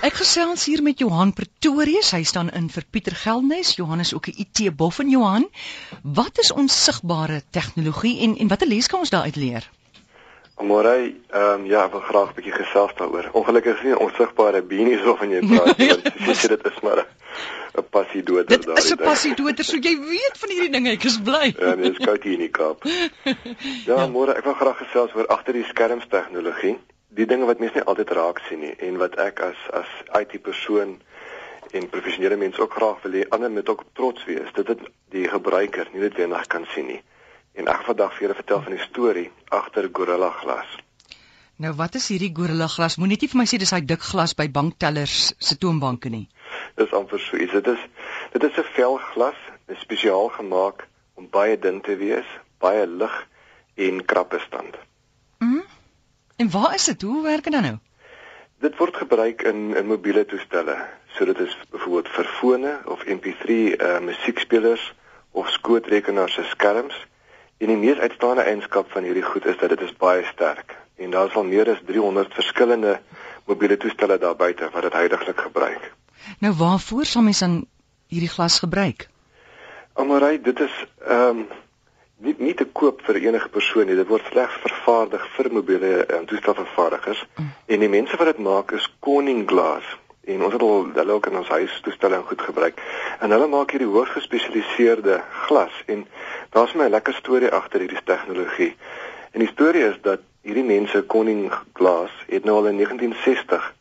Ek gesels hier met Johan Pretorius. Hy staan in vir Pieter Geldnys. Johan is ook 'n IT bof en Johan. Wat is onsigbare tegnologie en en watter les kan ons daaruit leer? Môre, ehm um, ja, ek wil graag 'n bietjie gesels daaroor. Ongelukkig is nie onsigbare beanies of van jy praat nie, want jy sê dit is maar 'n passie doder daar. Dit is 'n passie doder, so jy weet van hierdie dinge, ek is bly. Ja, nee, dis koud hier in die Kaap. Ja, ja. môre, ek wil graag gesels oor agter die skerms tegnologie. Die dinge wat mense nie altyd raak sien nie en wat ek as as IT persoon en professionele mens ook graag wil hê ander moet ook trots wees dat dit die gebruiker nie net wenig kan sien nie. En ek vandag vir julle vertel van die storie agter Gorilla Glas. Nou wat is hierdie Gorilla Glas? Moenie net vir my sê dis daai dik glas by banktellers se toonbanke nie. Dis amper so iets. Dit is dit is 'n velglas, spesiaal gemaak om baie dun te wees, baie lig en krappe stand. En waar is dit? Hoe werk dit dan nou? Dit word gebruik in in mobiele toestelle. So dit is byvoorbeeld vir fone of MP3 uh, musiekspelers of skootrekenaars se skerms. En die mees uitstaande eienskap van hierdie goed is dat dit is baie sterk. En daar is al meer as 300 verskillende mobiele toestelle daar buite wat dit heidaglik gebruik. Nou waarvoor sal mens dan hierdie glas gebruik? Amorey, dit is ehm um, nie nie te koop vir enige persoon nie. Dit word slegs vervaardig vir mobiele um, toestelvervaardigers. Mm. En die mense wat dit maak is Corning Glass en ons het al hulle ook in ons huis toestelle goed gebruik. En hulle maak hierdie hoogs gespesialiseerde glas en daar's my 'n lekker storie agter hierdie tegnologie. En die storie is dat hierdie mense Conning Glass het nou al in 1960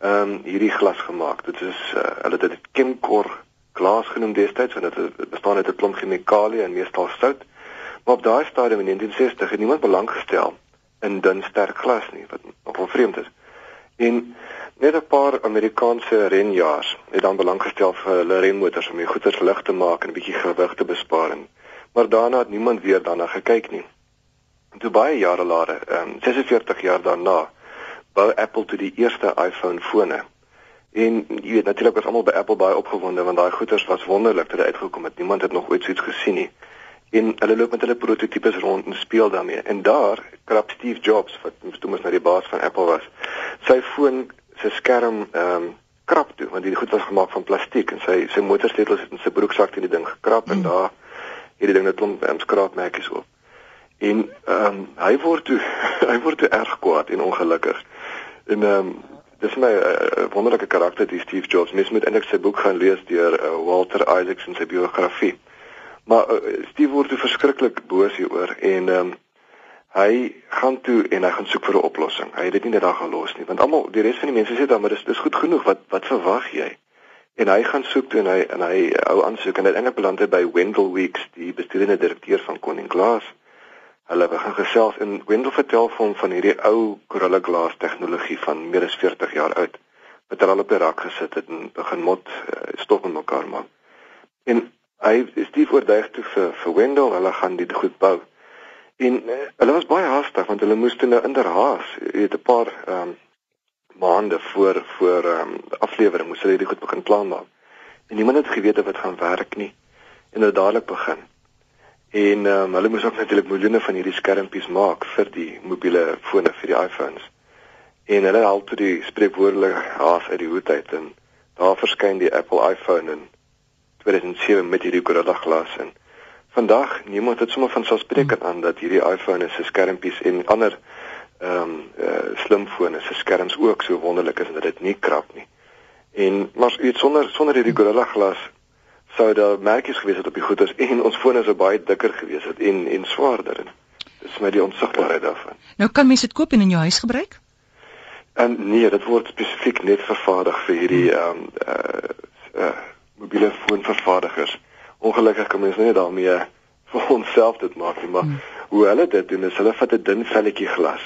ehm um, hierdie glas gemaak. Dit is uh, hulle het dit Chemcor glas genoem destyds want dit bestaan uit 'n klomp chemikalieë en meestal sout. Maar op daai stadium in 1960 het niemand belang gestel in dun sterk glas nie wat nogal vreemd is. En Net 'n paar Amerikaanse renjaars het dan belang gestel vir hulle renmotors om die goeders lig te maak en 'n bietjie gewig te bespaar. Maar daarna het niemand weer daarna gekyk nie. En toe baie jare later, um, 46 jaar daarna, bou Apple toe die eerste iPhone fone. En jy weet natuurlik was almal by Apple baie opgewonde want daai goeders was wonderlik toe dit uitgekom het. Niemand het nog ooit so iets gesien nie. En hulle loop met hulle prototipes rond en speel daarmee. En daar krap Steve Jobs wat toe mos nou die baas van Apple was. Sy foon sy skerm ehm um, krap toe want die goed was gemaak van plastiek en sy sy motorsleutels het in sy broeksak teen die ding gekrap mm. en daar hierdie ding het klomp um, skraapmerkies op. En ehm um, hy word toe hy word toe erg kwaad en ongelukkig. En ehm um, dis my 'n uh, eh, eh, wonderlike karakter die Steve Jobs. Mens moet eintlik sy boek gaan lees deur uh, Walter Isaacson se biografie. Maar uh, Steve word toe verskriklik boos hieroor en ehm um, hy gaan toe en hy gaan soek vir 'n oplossing. Hy het dit nie net daar gelos nie, want almal die res van die mense sê dan maar dis dis goed genoeg. Wat wat verwag jy? En hy gaan soek toe en hy en hy hou aansoek en uiteindelik beland hy by Wendell Weeks, die bestuurende direkteur van Koning Glass. Hulle begin gesels en Wendell vertel vir hom van hierdie ou Gorilla Glass tegnologie van meer as 40 jaar oud wat hulle op die rak gesit het en begin mot uh, stof in mekaar maak. En hy is die voorduig toe vir vir Wendell, hulle gaan dit goed bou. En uh, hulle was baie haastig want hulle moes toe nou inderhaas, jy weet 'n paar ehm um, maande voor voor ehm um, aflewering moes hulle dit goed begin plan maak. En niemand het geweet of dit gaan werk nie. En hulle dadelik begin. En ehm um, hulle moes ook natuurlik miljoene van hierdie skermpies maak vir die mobiele fone vir die iPhones. En hulle haal toe die spreekwoordelike haas uit die hoed uit en daar verskyn die Apple iPhone in 2007 met hierdie Gorilla Glass en Vandag niemand het sommer van selfsprekend aan dat hierdie iPhone se skermpies en ander ehm um, uh, slimfone se skerms ook so wonderlik is dat dit nie krap nie. En maar iets sonder sonder hierdie Gorilla glas sou daar merkies gewees het op die goeders en ons fone sou baie dikker gewees het en en swaarder. Dis my die onsigbaarheid daarvan. Nou kan mense dit koop en in jou huis gebruik? En nee, dit word spesifiek net vervaardig vir hierdie ehm um, uh, uh mobiele foonvervaardigers ongelukkig kan mens nie daarmee vir onsself dit maak nie, maar hmm. hoe hulle dit doen is hulle vat 'n dun velletjie glas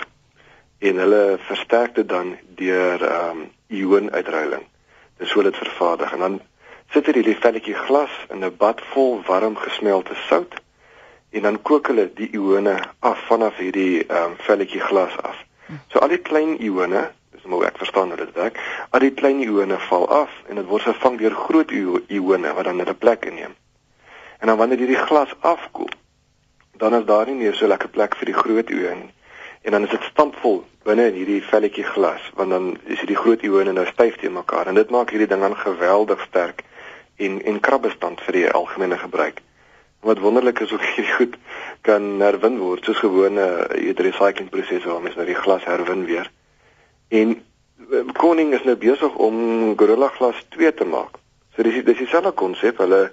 en hulle versterk dit dan deur ehm um, ionuitruiling. Dis so dit vervaardig en dan sit hulle die velletjie glas in 'n bad vol warm gesmelte sout en dan kook hulle die ione af vanaf hierdie ehm um, velletjie glas af. Hmm. So al die klein ione maar ek verstaan hoe dit werk. Al die klein ione val af en dit word vervang deur groot ione wat dan 'n plek inneem. En dan wanneer jy die glas afkoel, dan is daar nie meer so lekker plek vir die groot oë nie. en dan is dit stampvol binne in hierdie velletjie glas want dan is hierdie groot ione nou styf teen mekaar en dit maak hierdie ding dan geweldig sterk en en krabbestand vir die algemene gebruik. Wat wonderlik is ook hierdie goed kan herwin word soos gewone hierdie recycling prosesse waar mens nou die glas herwin weer. En eh, Koning is nou besig om Gorilla Glas 2 te maak. So dis dis dieselfde konsep, hulle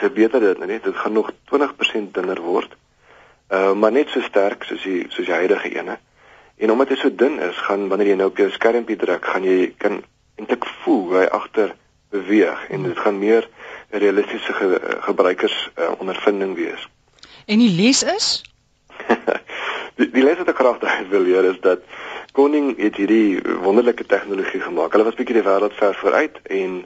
verbeter dit net, dit gaan nog 20% dunner word. Uh maar net so sterk soos die soos die huidige ene. En omdat dit so dun is, gaan wanneer jy nou op jou skermpie druk, gaan jy kan eintlik voel hoe hy agter beweeg en dit gaan meer 'n realistiese ge, gebruikers uh, ondervinding wees. En die les is die, die les wat ek graag wil leer is dat Koning het hierdie wonderlike tegnologie gemaak. Hulle was bietjie die wêreld ver vooruit en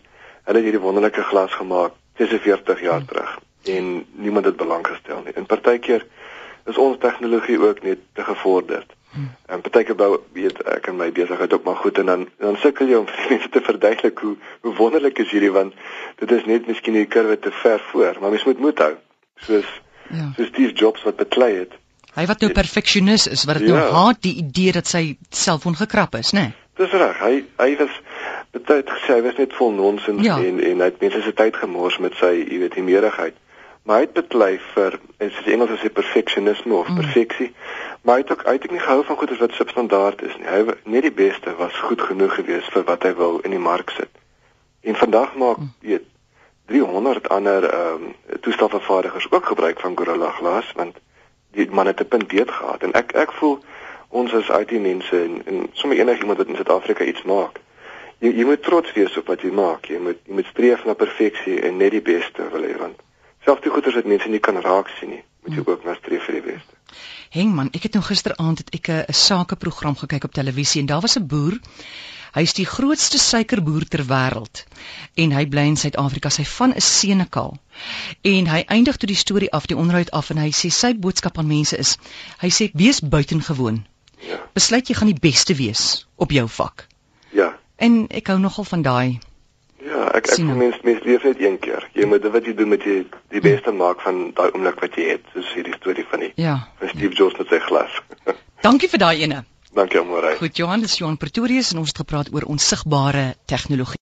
hulle het hierdie wonderlike glas gemaak 46 jaar hmm. terug en niemand het belang gestel nie. En partykeer is ons tegnologie ook net te gevorderd. Hmm. En partykeer bou weet ek en my besigheid ook maar goed en dan dan sukkel jy om vir mense te verduidelik hoe hoe wonderlik is hierdie want dit is net miskien die kurwe te ver voor, maar mens moet moed hou. Soos ja. soos Steve Jobs wat beklei het. Hy wat nou perfeksionis is, wat dit nou ja. nou haat die idee dat sy selfoon gekrap is, né? Nee? Dis reg. Hy hy was het gesê hy was net vol nonsens ja. en en hy het mense se tyd gemors met sy, jy weet, hiermeerigheid. Maar hy het beklei vir en soos die Engels sê perfeksionisme of mm. perfeksie. Maar hy het ook uit ek nie gehou van goeie wat substandaard is nie. Hy net die beste was goed genoeg geweest vir wat hy wou in die mark sit. En vandag maak mm. jy mm. 300 ander ehm um, toestelvervaardigers ook gebruik van Gorilla Glas want die man het 'n punt beet gehad en ek ek voel ons as IT mense en, en sommer enigiemand wat in Suid-Afrika iets maak jy jy moet trots wees op wat jy maak. Jy moet jy moet streef na perfeksie en net die beste wil hê want selfs die goeders wat mense nie kan raak sien nie, moet jy ook na streef vir die beste. Hengman, ek het nou gisteraand het ek 'n sakeprogram gekyk op televisie en daar was 'n boer. Hy is die grootste suikerboer ter wêreld en hy bly in Suid-Afrika. Sy van is Senekal. En hy eindig toe die storie af, die onderhoud af en hy sê sy boodskap aan mense is: hy sê wees buitengewoon. Ja. Besluit jy gaan die beste wees op jou vak. Ja. En ek hou nogal van daai. Ja, ek ek mens mens leef net een keer. Jy moet wat jy doen met jy die beste maak van daai oomblik wat jy het. Soos hierdie storie van die Ja. Van Steve ja. Jobs met sy glas. Dankie vir daai ene. Dankie môre. Goed, Johan, dis Johan Pretorius en ons het gepraat oor onsigbare tegnologie.